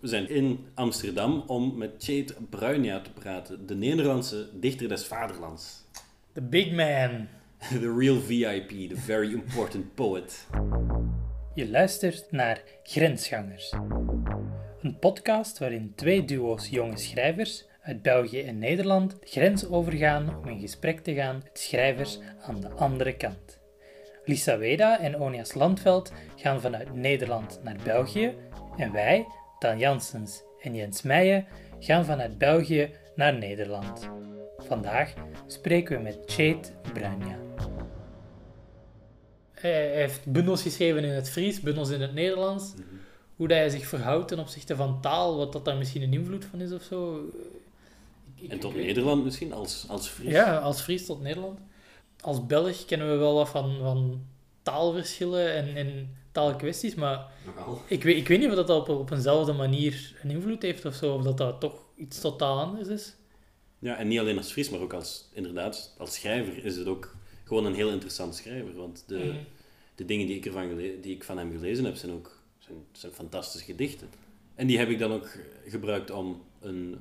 We zijn in Amsterdam om met Chait Bruinja te praten, de Nederlandse dichter des vaderlands. The big man. The real VIP, the very important poet. Je luistert naar Grensgangers. Een podcast waarin twee duo's jonge schrijvers uit België en Nederland de grens overgaan om in gesprek te gaan met schrijvers aan de andere kant. Lisa Weda en Onias Landveld gaan vanuit Nederland naar België en wij, Dan Janssens en Jens Meijen, gaan vanuit België naar Nederland. Vandaag spreken we met Chait Bruinja. Hij heeft bundels geschreven in het Fries, bundels in het Nederlands. Hoe dat hij zich verhoudt ten opzichte van taal, wat dat daar misschien een invloed van is of zo. Ik- En tot ik- Nederland misschien, als, als Fries. Ja, als Fries tot Nederland. Als Belg kennen we wel wat van, van taalverschillen en, en taalkwesties, maar Nogal. ik weet, ik weet niet of dat op, op eenzelfde manier een invloed heeft of zo, of dat dat toch iets totaal anders is. Ja, en niet alleen als Fries, maar ook als, inderdaad, als schrijver is het ook gewoon een heel interessant schrijver. Want de, Mhm. de dingen die ik, ervan gele- die ik van hem gelezen heb, zijn ook zijn, zijn fantastische gedichten. En die heb ik dan ook gebruikt om een,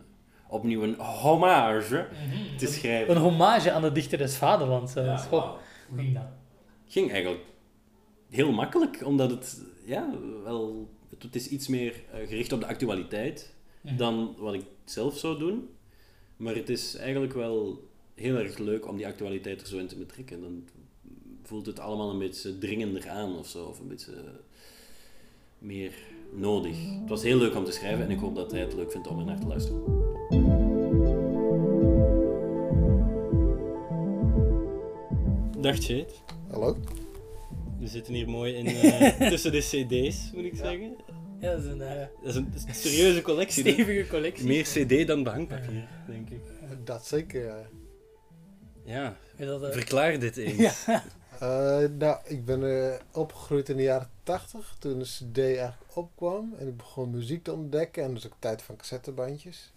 opnieuw een hommage te schrijven. Een hommage aan de dichter des vaderlands. Ja, hoe ging dat? ging eigenlijk heel makkelijk, omdat het, ja, wel, het, het is iets meer eh, gericht op de actualiteit Mhm. dan wat ik zelf zou doen. Maar het is eigenlijk wel heel erg leuk om die actualiteit er zo in te betrekken. Dan voelt het allemaal een beetje dringender aan of zo, of een beetje meer nodig. Het was heel leuk om te schrijven en ik hoop dat hij het leuk vindt om er naar te luisteren. Dag Jade. Hallo? We zitten hier mooi in, eh, tussen de cd's, moet ik zeggen. Ja, dat is een eh, Dat is een, serieuze collectie. stevige collectie. Meer cd dan behangpapier, denk ik. Dat zeker, ja. Ja, dat, eh, verklaar dit eens. Eh, nou, ik ben eh, opgegroeid in de jaren 80, toen de cd eigenlijk opkwam. En ik begon muziek te ontdekken. En dus ook tijd van cassettebandjes.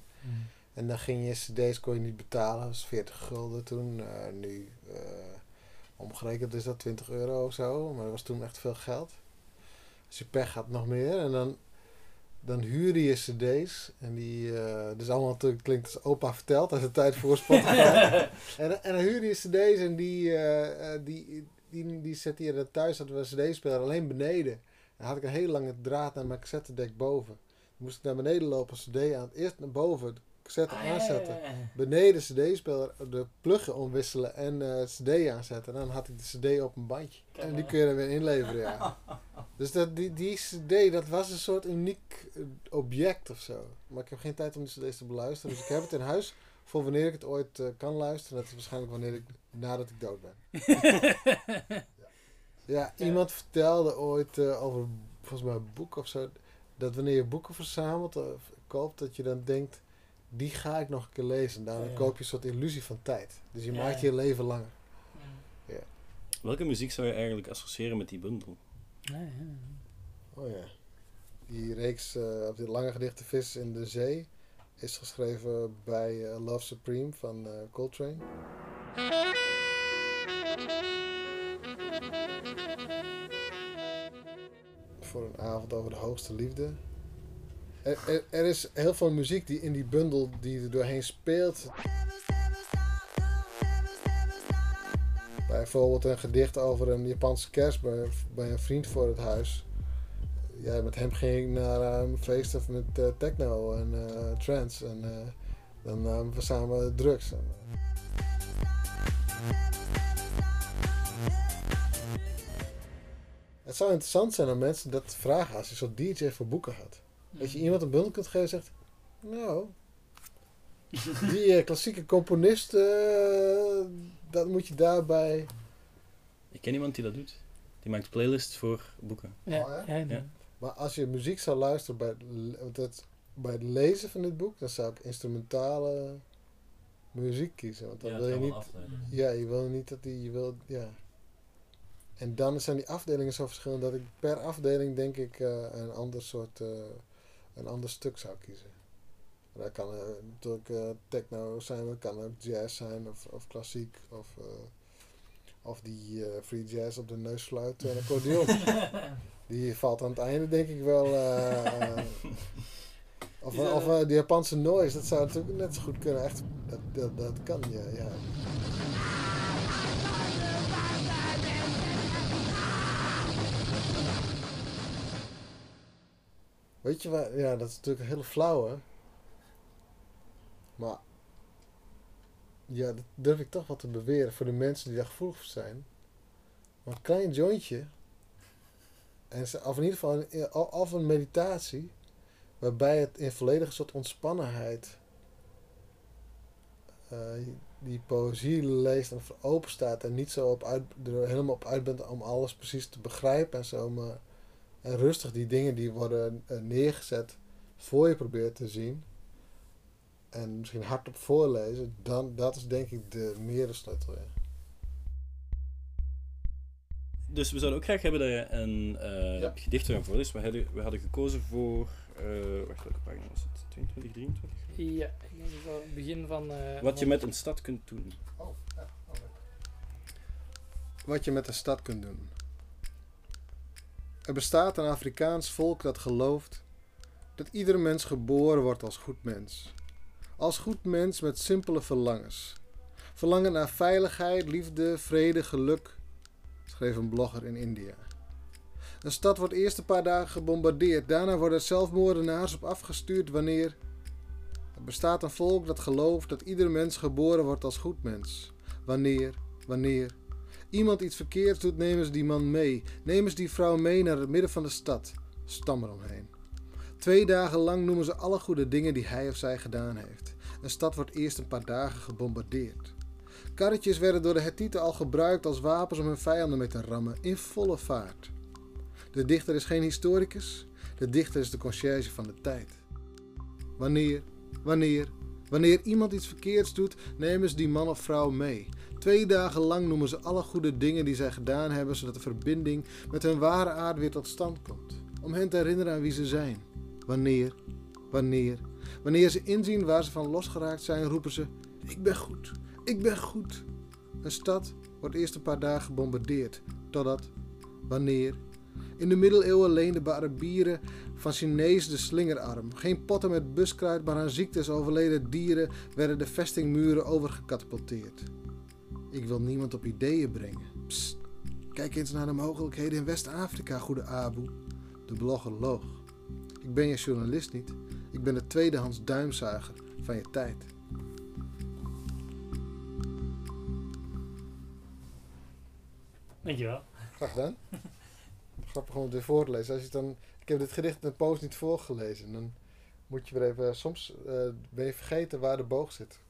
En dan ging je cd's kon je niet betalen. Dat was 40 gulden toen. Eh, nu, eh, omgerekend is dat 20 euro of zo. Maar dat was toen echt veel geld. Als je pech had, nog meer. En dan, dan huurde je cd's. En die, eh dus allemaal natuurlijk klinkt als opa vertelt. Dat is de tijd voor Spotify. en, en dan huurde je cd's en die, eh, die, die, die zette je er thuis. Hadden we een cd-speler alleen beneden. En dan had ik een hele lange draad naar mijn cassettedek boven. Dan moest ik naar beneden lopen, cd aan. Eerst naar boven, cassette Ah, aanzetten. ja, ja. Beneden cd-speler, de pluggen omwisselen en eh cd aanzetten. En dan had ik de cd op een bandje. En die kun je er weer inleveren, ja. Dus dat, die, die cd, dat was een soort uniek eh, object of zo. Maar ik heb geen tijd om die cd's te beluisteren. Dus ik heb het in huis voor wanneer ik het ooit eh, kan luisteren. Dat is waarschijnlijk wanneer ik, nadat ik dood ben. Ja, iemand vertelde ooit over volgens mij een boek of zo. Dat wanneer je boeken verzamelt of koopt, dat je dan denkt, die ga ik nog een keer lezen. Daarom Ja. koop je een soort illusie van tijd. Dus je Ja, maakt ja. je leven langer. Welke muziek zou je eigenlijk associëren met die bundel? Ja, ja. Oh ja. Die reeks, eh of die lange gedichte Vis in de Zee, is geschreven bij eh, Love Supreme van eh, Coltrane. Voor een avond over de hoogste liefde. Er, is heel veel muziek die in die bundel die er doorheen speelt. Bijvoorbeeld een gedicht over een Japanse kerst bij, een vriend voor het huis. Ja, met hem ging ik naar een feest of met eh, techno en eh trance. En eh, dan namen we samen drugs. Het zou interessant zijn om mensen dat te vragen als je zo'n DJ voor boeken had. Dat je iemand een bundel kunt geven en zegt... Nou, die eh, klassieke componist, eh, dat moet je daarbij... Ik ken iemand die dat doet. Die maakt playlists voor boeken. Ja, Oh, ja? ja, Ja. Maar als je muziek zou luisteren bij het, bij het lezen van dit boek, dan zou ik instrumentale muziek kiezen. Want dan wil je niet. Ja, je wil niet dat die. Je wil, ja. En dan zijn die afdelingen zo verschillend dat ik per afdeling denk ik eh, een ander soort. eh, een ander stuk zou kiezen. Dat kan eh, natuurlijk eh, techno zijn, het kan ook jazz zijn of, of klassiek of, eh, of die free jazz op de neusfluit en accordeon. die valt aan het einde denk ik wel. Of, of die Japanse noise, dat zou natuurlijk net zo goed kunnen. Echt, dat, dat, dat kan, ja. ja. Weet je waar, ja, dat is natuurlijk een hele flauwe. Maar, ja, dat durf ik toch wel te beweren voor de mensen die daar gevoelig voor zijn. Maar een klein jointje, en of in ieder geval een, of een meditatie, waarbij het in volledige soort ontspannenheid eh, die poëzie leest en open staat en niet zo op uit, er helemaal op uit bent om alles precies te begrijpen en zo, maar en rustig die dingen die worden eh, neergezet voor je probeert te zien en misschien hardop voorlezen, dan dat is denk ik de meer de sleutel. Ja. Dus we zouden ook graag hebben dat je een eh, Ja. gedicht gaan voorlezen. We hadden, we hadden gekozen voor... eh wacht, welke pagina was het? 22, 23? Ja, ik denk dat het begin van... eh, Wat je met een stad kunt doen. Wat je met een stad kunt doen. Er bestaat een Afrikaans volk dat gelooft dat iedere mens geboren wordt als goed mens. Als goed mens met simpele verlangens. Verlangen naar veiligheid, liefde, vrede, geluk, schreef een blogger in India. Een stad wordt eerst een paar dagen gebombardeerd, daarna worden zelfmoordenaars op afgestuurd wanneer. Er bestaat een volk dat gelooft dat iedere mens geboren wordt als goed mens. Wanneer, wanneer, iemand iets verkeerds doet, nemen ze die man mee. Nemen ze die vrouw mee naar het midden van de stad. Stam eromheen. Twee dagen lang noemen ze alle goede dingen die hij of zij gedaan heeft. Een stad wordt eerst een paar dagen gebombardeerd. Karretjes werden door de Hethieten al gebruikt als wapens om hun vijanden mee te rammen, in volle vaart. De dichter is geen historicus, de dichter is de conciërge van de tijd. Wanneer, wanneer, wanneer iemand iets verkeerds doet, nemen ze die man of vrouw mee. Twee dagen lang noemen ze alle goede dingen die zij gedaan hebben, zodat de verbinding met hun ware aard weer tot stand komt. Om hen te herinneren aan wie ze zijn. Wanneer, wanneer, wanneer ze inzien waar ze van losgeraakt zijn, roepen ze: Ik ben goed, ik ben goed. Een stad wordt eerst een paar dagen gebombardeerd, totdat, wanneer. In de middeleeuwen leenden de Arabieren van Chinees de slingerarm. Geen potten met buskruid, maar aan ziektes overleden dieren werden de vestingmuren overgekatapulteerd. Ik wil niemand op ideeën brengen. Psst, kijk eens naar de mogelijkheden in West-Afrika, goede Abu. De blogger loog. Ik ben je journalist niet. Ik ben de tweedehands duimzuiger van je tijd. Dankjewel. Graag gedaan. Grappig om het weer voor te lezen. Als je dan, ik heb dit gedicht in de post niet voorgelezen. Dan moet je weer even... Soms eh, ben je vergeten waar de boog zit.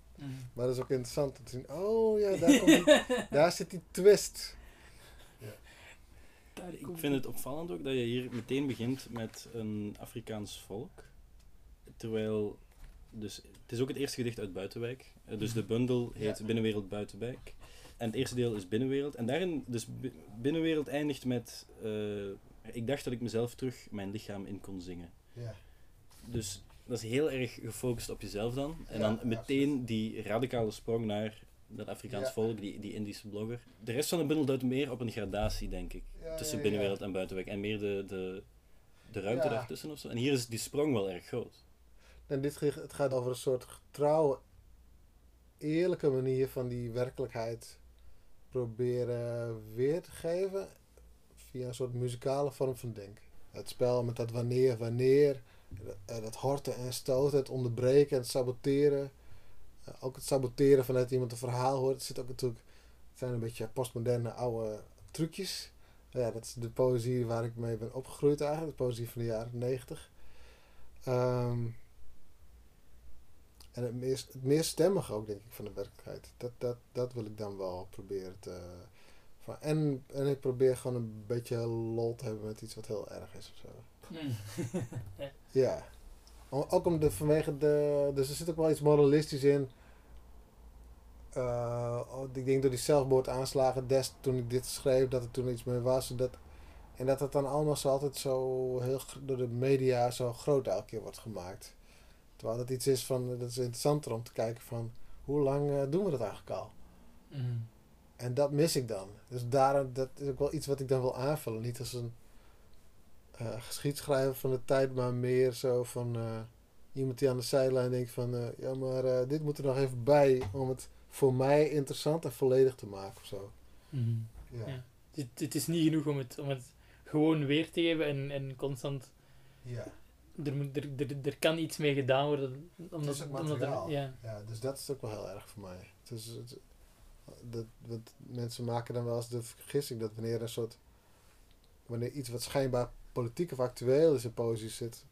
Maar dat is ook interessant om te zien. Oh ja, daar, komt die, daar zit die twist. Ik vind het opvallend ook dat je hier meteen begint met een Afrikaans volk. Terwijl, dus, het is ook het eerste gedicht uit Buitenwijk. Eh, Dus de bundel heet Ja. Binnenwereld Buitenwijk. En het eerste deel is Binnenwereld. En daarin, dus bi- Binnenwereld eindigt met, eh, ik dacht dat ik mezelf terug mijn lichaam in kon zingen. Ja. Dus dat is heel erg gefocust op jezelf dan. En dan meteen die radicale sprong naar dat Afrikaans volk, die, die Indische blogger. De rest van de bundel duidt meer op een gradatie, denk ik. Tussen binnenwereld en buitenwijk. En meer de, de, de ruimte daartussen of zo. En hier is die sprong wel erg groot. En dit het gaat over een soort getrouwe, eerlijke manier van die werkelijkheid proberen weer te geven via een soort muzikale vorm van denken. Het spel met dat wanneer, wanneer, eh, dat horten en stoten, het onderbreken en het saboteren. Eh, Ook het saboteren vanuit iemand een verhaal hoort. Het zit ook natuurlijk, het zijn een beetje postmoderne oude trucjes. Nou Ja, dat is de poëzie waar ik mee ben opgegroeid eigenlijk, de poëzie van de jaren negentig. Ehm, en het meer, het meer stemmige ook, denk ik, van de werkelijkheid. Dat, dat, dat wil ik dan wel proberen te... Van, en, en ik probeer gewoon een beetje lol te hebben met iets wat heel erg is of zo. Ja. Om- Ook om de, vanwege de... Dus er zit ook wel iets moralistisch in. Eh, oh, ik denk door die zelfmoordaanslagen des toen ik dit schreef, dat er toen iets mee was. Dat, en dat het dan allemaal zo altijd zo heel door de media zo groot elke keer wordt gemaakt. Terwijl dat iets is van, dat is interessanter om te kijken van, hoe lang eh, doen we dat eigenlijk al? En dat mis ik dan. Dus daar, dat is ook wel iets wat ik dan wil aanvullen. Niet als een eh geschiedschrijver van de tijd, maar meer zo van... eh, iemand die aan de zijlijn denkt van... eh, ja, maar eh, dit moet er nog even bij om het voor mij interessant en volledig te maken of zo. Mhm. Ja. Ja. Het, het is niet genoeg om het, om het gewoon weer te geven en, en constant... ja. Er, moet, er, er, er kan iets mee gedaan worden. Omdat, is ook omdat materiaal. er, ja. Ja, dus dat is ook wel heel erg voor mij. Het is, het, dat, dat, mensen maken dan wel eens de vergissing dat wanneer een soort. wanneer iets wat schijnbaar politiek of actueel in poëzie zit,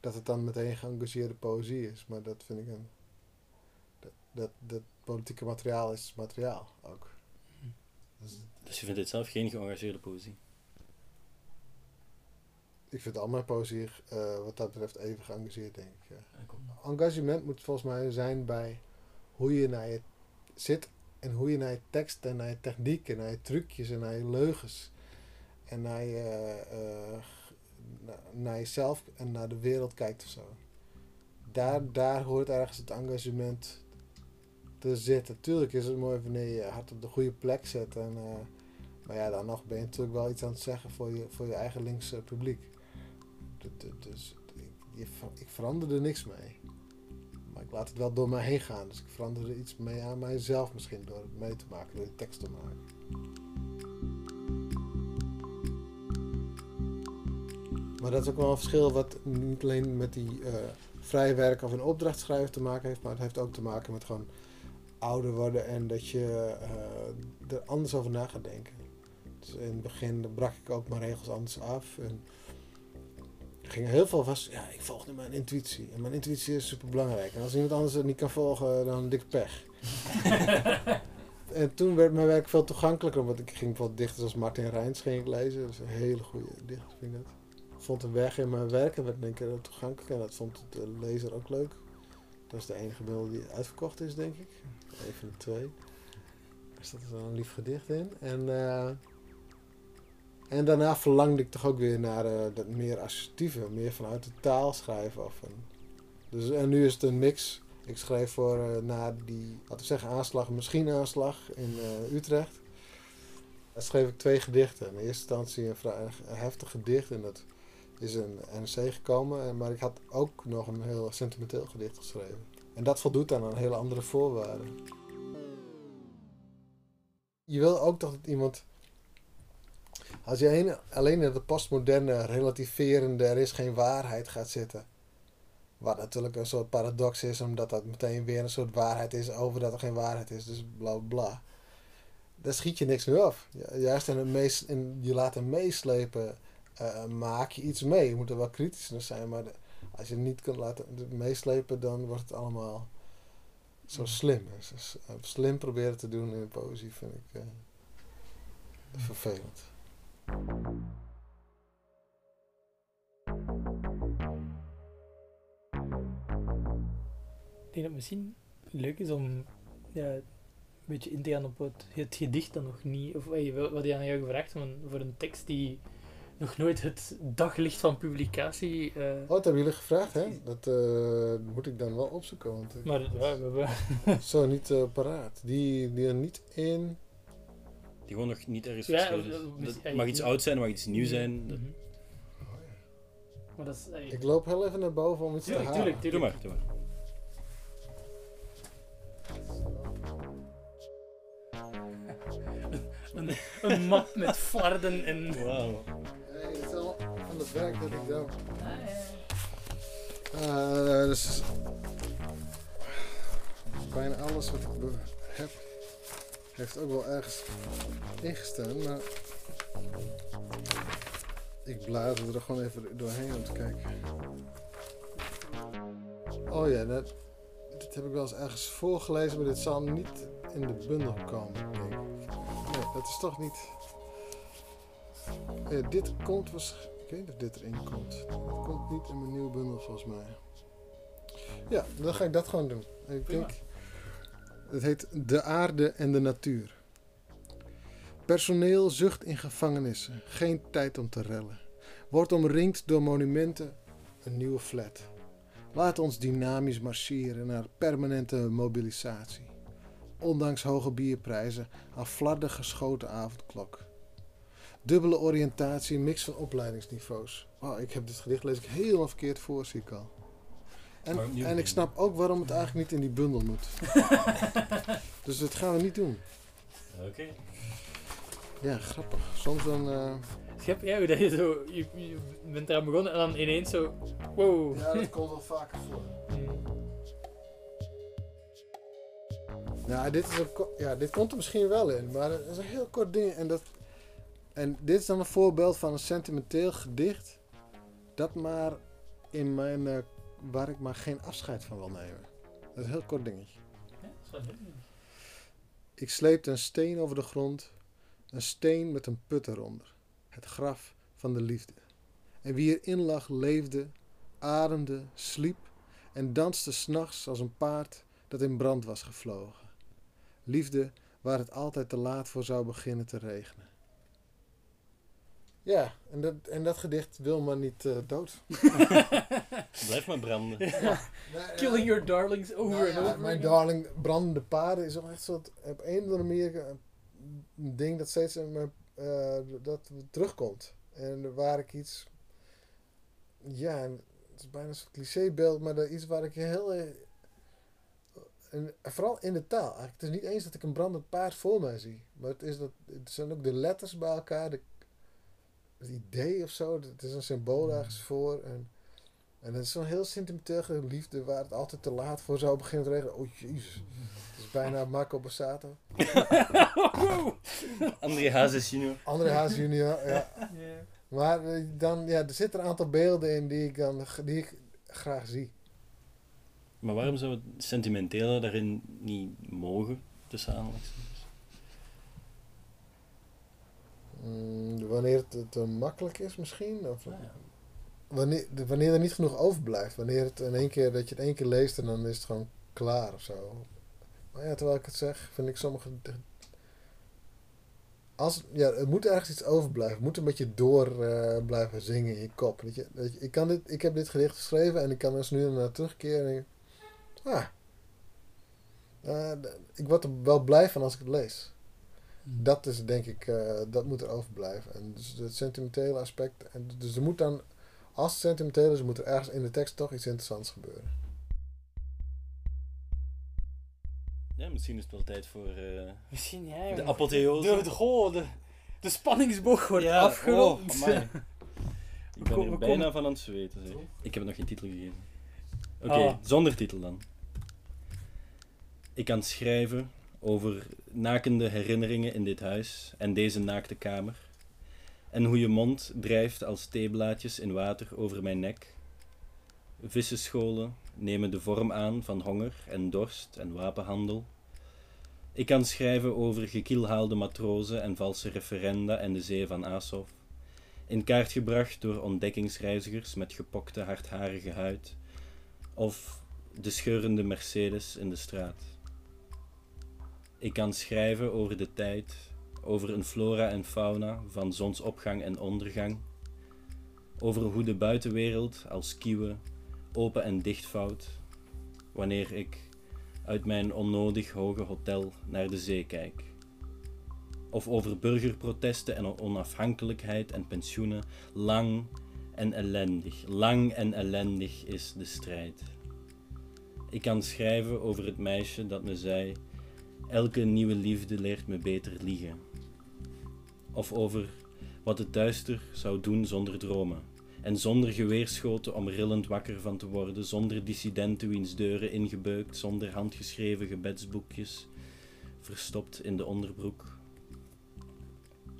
dat het dan meteen geëngageerde poëzie is. Maar dat vind ik een. Dat, dat, dat politieke materiaal is materiaal ook. Dus Dus je vindt dit zelf geen geëngageerde poëzie? ik vind al mijn poëzie eh, wat dat betreft even geëngageerd, denk ik. Ja. engagement moet volgens mij zijn bij hoe je naar je zit en hoe je naar je tekst en naar je techniek en naar je trucjes en naar je leugens en naar, je, eh, na- naar jezelf en naar de wereld kijkt of zo. Daar, daar hoort ergens het engagement te zitten. Tuurlijk is het mooi wanneer je hart op de goede plek zet. En, eh, maar ja, dan nog ben je natuurlijk wel iets aan het zeggen voor je, voor je eigen linkse publiek. Du- du- Dus ik, verander er niks mee. Maar ik laat het wel door mij heen gaan. Dus ik verander er iets mee aan mijzelf misschien door het mee te maken, door die tekst te maken. Maar dat is ook wel een verschil wat niet alleen met die eh vrije werk of een opdracht schrijven te maken heeft, maar het heeft ook te maken met gewoon ouder worden en dat je eh, er anders over na gaat denken. Dus in het begin brak ik ook mijn regels anders af. En ging heel veel vast, ja, ik volg nu mijn intuïtie. En mijn intuïtie is super belangrijk. En als iemand anders het niet kan volgen, dan dik pech. en toen werd mijn werk veel toegankelijker, want ik ging bijvoorbeeld dichters als Martin Rijns ging ik lezen. Dat is een hele goede dichter, vind ik dat. Ik vond een weg in mijn werk en werd heel toegankelijk. En dat vond de lezer ook leuk. Dat is de enige bundel die uitverkocht is, denk ik. Een van de twee. Er staat er wel een lief gedicht in. En, eh, en daarna verlangde ik toch ook weer naar eh, dat meer assertieve, meer vanuit de taal schrijven. Of een, dus, en nu is het een mix. Ik schreef voor eh, na die, laten we zeggen, aanslag, misschien aanslag in Utrecht. Daar schreef ik twee gedichten. In eerste instantie een, vrij, heftig gedicht en dat is een NRC gekomen. En- Maar ik had ook nog een heel sentimenteel gedicht geschreven. En dat voldoet aan een hele andere voorwaarden. Je wil ook toch dat iemand. Als je een- alleen in de postmoderne, relativerende, er is geen waarheid gaat zitten. Wat natuurlijk een soort paradox is, omdat dat meteen weer een soort waarheid is over dat er geen waarheid is. Dus bla bla. Daar schiet je niks meer af. Ju- Juist in, het meest, in je laten meeslepen, eh, maak je iets mee. Je moet er wel kritisch naar zijn, maar de- als je het niet kunt laten meeslepen, dan wordt het allemaal zo slim. Dus, dus, eh, slim proberen te doen in poëzie vind ik eh, vervelend. Ik denk dat het misschien leuk is om ja, een beetje in te gaan op het, het gedicht dat nog niet... Of hey, wat je aan jou gevraagd voor een tekst die nog nooit het daglicht van publicatie... eh, Oh, dat hebben jullie gevraagd, hè? Dat eh, moet ik dan wel opzoeken, want ik maar we hebben... zo niet eh, paraat. Die, die er niet in... Die gewoon nog niet ergens Ja, Dat mag iets oud zijn, mag iets nieuw zijn. Dat-. Maar dat is... Ik loop heel even naar boven om iets Tuurlijk, te halen. tuurlijk, Doe maar, doe maar. Een, een map met flarden en... Wauw. Het werk dat ik doe. Ah, Eh, dus bijna alles wat ik heb, heeft ook wel ergens ingestaan, maar ik blader er gewoon even doorheen om te kijken. Oh ja, dat, dit heb ik wel eens ergens voorgelezen, maar dit zal niet in de bundel komen, denk ik. Nee, dat is toch niet... Dit komt waarschijnlijk... Ik weet niet of dit erin komt. Het komt niet in mijn nieuwe bundel volgens mij. Ja, dan ga ik dat gewoon doen. Ik Prima. denk, het heet De aarde en de natuur. Personeel zucht in gevangenissen, geen tijd om te rellen. Wordt omringd door monumenten, een nieuwe flat. Laat ons dynamisch marcheren naar permanente mobilisatie. Ondanks hoge bierprijzen, flarden geschoten avondklok. Dubbele oriëntatie, mix van opleidingsniveaus. Oh, ik heb dit gedicht lees ik helemaal verkeerd voor, zie ik al. En, en ik snap ook waarom het eigenlijk niet in die bundel moet. dus dat gaan we niet doen. Oké. Ja, grappig. Soms dan... eh, Schep, ja, hoe dat je zo... Je, je bent eraan begonnen en dan ineens zo... Wow. Ja, dat komt wel vaker voor. Ja, dit, is een, ja, dit komt er misschien wel in, maar het is een heel kort ding. En, dat, en dit is dan een voorbeeld van een sentimenteel gedicht. Dat maar in mijn. eh, waar ik maar geen afscheid van wil nemen. Dat is een heel kort dingetje. Ja, dat is wel leuk. Ik sleepte een steen over de grond. Een steen met een put eronder. Het graf van de liefde. En wie erin lag, leefde, ademde, sliep en danste s'nachts als een paard dat in brand was gevlogen. Liefde waar het altijd te laat voor zou beginnen te regenen. Ja, en dat, en dat gedicht wil maar niet eh, dood. Blijf maar branden. Killing your darlings over Nou and ja, over. Mijn again. darling, brandende paarden is wel echt soort, op een of andere manier een ding dat steeds in mijn, eh, dat terugkomt. En waar ik iets, ja, het is bijna een soort clichébeeld, maar dat iets waar ik heel, eh, en vooral in de taal. Eigenlijk, het is niet eens dat ik een brandend paard voor mij zie, maar het, is dat, het zijn ook de letters bij elkaar, de, het idee of zo, het is een symbool ergens voor. En, en het is zo'n heel sentimenteel liefde waar het altijd te laat voor zou beginnen te regenen. Oh jezus, het is bijna Marco Bassato. André Hazes junior. André Haas junior, ja. Ja. Maar eh, dan, ja, er zitten een aantal beelden in die ik, dan, die ik graag zie. Maar waarom zou het sentimentele daarin niet mogen, tussen aanhalingstekens? Mm, wanneer het te makkelijk is misschien? Of Nou ja. wanneer, wanneer er niet genoeg overblijft. Wanneer het in één keer, dat je het één keer leest en dan is het gewoon klaar of zo. Maar ja, terwijl ik het zeg, vind ik sommige... Als, ja, het moet ergens iets overblijven. Het moet een beetje door eh, blijven zingen in je kop. Dat je, dat je, ik, kan dit, ik heb dit gedicht geschreven en ik kan dus nu naar terugkeren en ah, eh, ik word er wel blij van als ik het lees. Dat is denk ik, eh, dat moet er overblijven. En dus het sentimentele aspect. En dus er moet dan, als het sentimenteel is, moet er ergens in de tekst toch iets interessants gebeuren. Ja, misschien is het wel tijd voor eh, Misschien jij. de apotheose. De, de, goh, de, de spanningsboog wordt Ja, afgerond. oh. Ik ben kom- bijna komen- van aan het zweten. Zeg. Ik heb nog geen titel gegeven. Oké, Ah. zonder titel dan. Ik kan schrijven over nakende herinneringen in dit huis en deze naakte kamer. En hoe je mond drijft als theeblaadjes in water over mijn nek. Vissenscholen nemen de vorm aan van honger en dorst en wapenhandel. Ik kan schrijven over gekielhaalde matrozen en valse referenda en de zee van Azov. In kaart gebracht door ontdekkingsreizigers met gepokte hardharige huid. Of de scheurende Mercedes in de straat. Ik kan schrijven over de tijd, over een flora en fauna van zonsopgang en ondergang. Over hoe de buitenwereld als kieuwe open en dichtvouwt wanneer ik uit mijn onnodig hoge hotel naar de zee kijk. Of over burgerprotesten en onafhankelijkheid en pensioenen. Lang en ellendig, lang en ellendig is de strijd. Ik kan schrijven over het meisje dat me zei: Elke nieuwe liefde leert me beter liegen. Of over wat het duister zou doen zonder dromen. En zonder geweerschoten om rillend wakker van te worden, zonder dissidenten wiens deuren ingebeukt, zonder handgeschreven gebedsboekjes, verstopt in de onderbroek.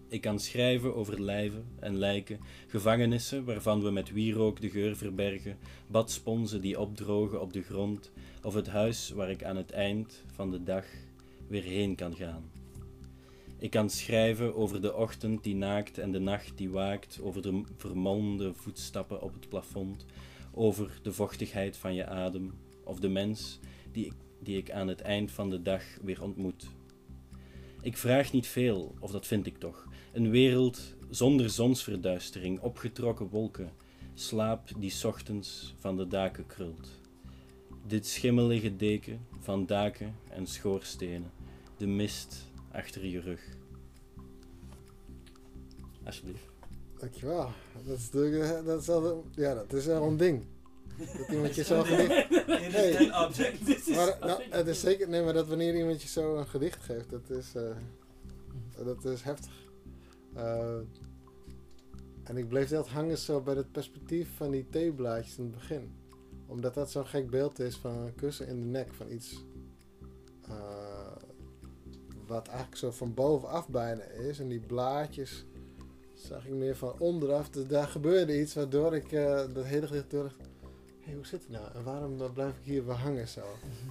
Ik kan schrijven over lijven en lijken, gevangenissen waarvan we met wierook de geur verbergen, badsponsen die opdrogen op de grond, of het huis waar ik aan het eind van de dag weer heen kan gaan. Ik kan schrijven over de ochtend die naakt en de nacht die waakt, over de vermolmde voetstappen op het plafond, over de vochtigheid van je adem, of de mens die ik, die ik aan het eind van de dag weer ontmoet. Ik vraag niet veel, of dat vind ik toch. Een wereld zonder zonsverduistering, opgetrokken wolken, slaap die ochtends van de daken krult. Dit schimmelige deken van daken en schoorstenen, de mist achter je rug. Alsjeblieft. Dankjewel. Dat is, de, dat is, al, ja, dat is wel een ding. Dat iemand je zo gedicht... Is Maar, nou, het is zeker... Nee, maar dat wanneer iemand je zo een gedicht geeft, dat is... eh, dat is heftig. Eh, en ik bleef altijd hangen zo bij het perspectief van die theeblaadjes in het begin. Omdat dat zo'n gek beeld is van een kussen in de nek. Van iets... eh, wat eigenlijk zo van bovenaf bijna is. En die blaadjes zag ik meer van onderaf. Dus daar gebeurde iets waardoor ik eh, dat hele gedicht door hey, hoe zit het nou? En waarom eh, blijf ik hier weer hangen zo?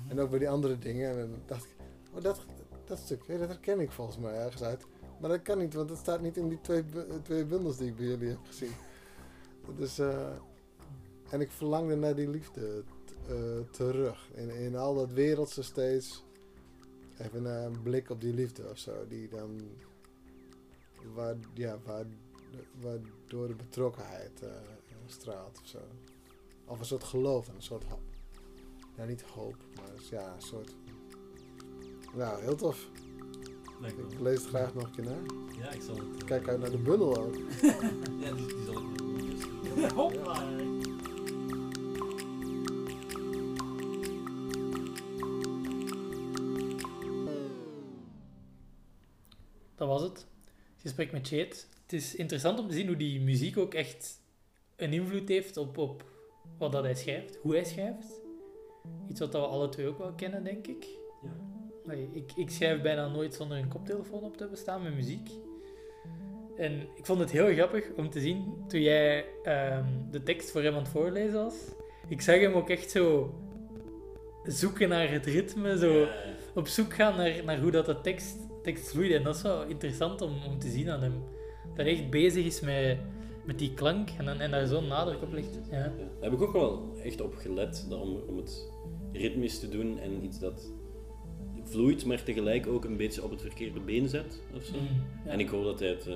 En ook bij die andere dingen. En dan dacht ik, oh, dat, dat stuk, dat herken ik volgens mij ergens uit. Maar dat kan niet, want dat staat niet in die twee, bu- twee bundels die ik bij jullie heb gezien. Dus, eh, en ik verlangde naar die liefde eh, terug. In, in al dat wereldse steeds even een blik op die liefde of zo. Die dan, waar, ja, waar, waardoor de betrokkenheid eh, straalt of zo. Of een soort geloof en een soort hoop. Ja, niet hoop, maar dus ja, een soort. Nou, heel tof. Ik lees het graag nog een keer na. Ja, ik zal het... eh, Kijk uit naar de bundel ook. Ja, die, die zal ik nog eens Dat was het. Het gesprek met Shade. Het is interessant om te zien hoe die muziek ook echt een invloed heeft op, op wat dat hij schrijft, hoe hij schrijft. Iets wat we alle twee ook wel kennen, denk ik. Ja. Nee, ik, ik schrijf bijna nooit zonder een koptelefoon op te hebben staan met muziek. En ik vond het heel grappig om te zien toen jij ehm, de tekst voor hem aan het voorlezen was. Ik zag hem ook echt zo zoeken naar het ritme, zo op zoek gaan naar, naar hoe dat de tekst, tekst vloeide. En dat is wel interessant om, om te zien aan hem. Dat hij echt bezig is met, met die klank en, dan- en daar zo'n nadruk op legt. Ja. Ja, daar heb ik ook wel echt op gelet om, om het ritmisch te doen en iets dat vloeit, maar tegelijk ook een beetje op het verkeerde been zet of zo. Mm, ja. En ik hoop dat hij het eh,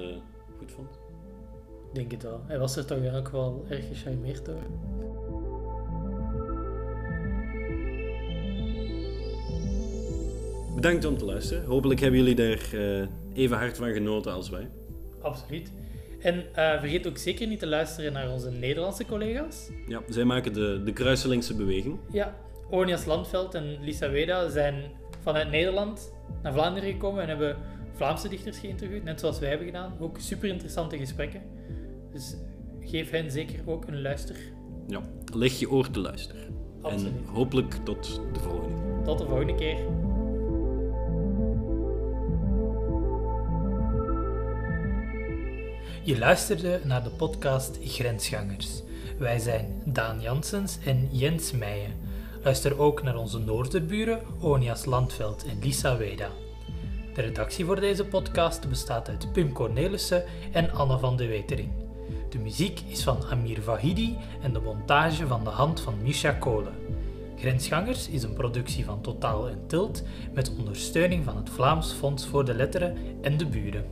goed vond. Ik denk het wel. Hij was er toch ook wel erg gecharmeerd door. Bedankt om te luisteren. Hopelijk hebben jullie daar eh, even hard van genoten als wij. Absoluut. En eh, vergeet ook zeker niet te luisteren naar onze Nederlandse collega's. Ja, zij maken de, de Kruiselingse beweging. Ja, Ornias Landveld en Lisa Weda zijn vanuit Nederland naar Vlaanderen gekomen en hebben Vlaamse dichters geïnterviewd, net zoals wij hebben gedaan. Ook super interessante gesprekken. Dus geef hen zeker ook een luister. Ja, leg je oor te luisteren. Absoluut. En hopelijk tot de volgende keer. Tot de volgende keer. Je luisterde naar de podcast Grensgangers. Wij zijn Daan Janssens en Jens Meijen. Luister ook naar onze noorderburen Onias Landveld en Lisa Weda. De redactie voor deze podcast bestaat uit Pim Cornelissen en Anne van de Wetering. De muziek is van Amir Vahidi en de montage van de hand van Misha Kolen. Grensgangers is een productie van Totaal en Tilt met ondersteuning van het Vlaams Fonds voor de Letteren en de Buren.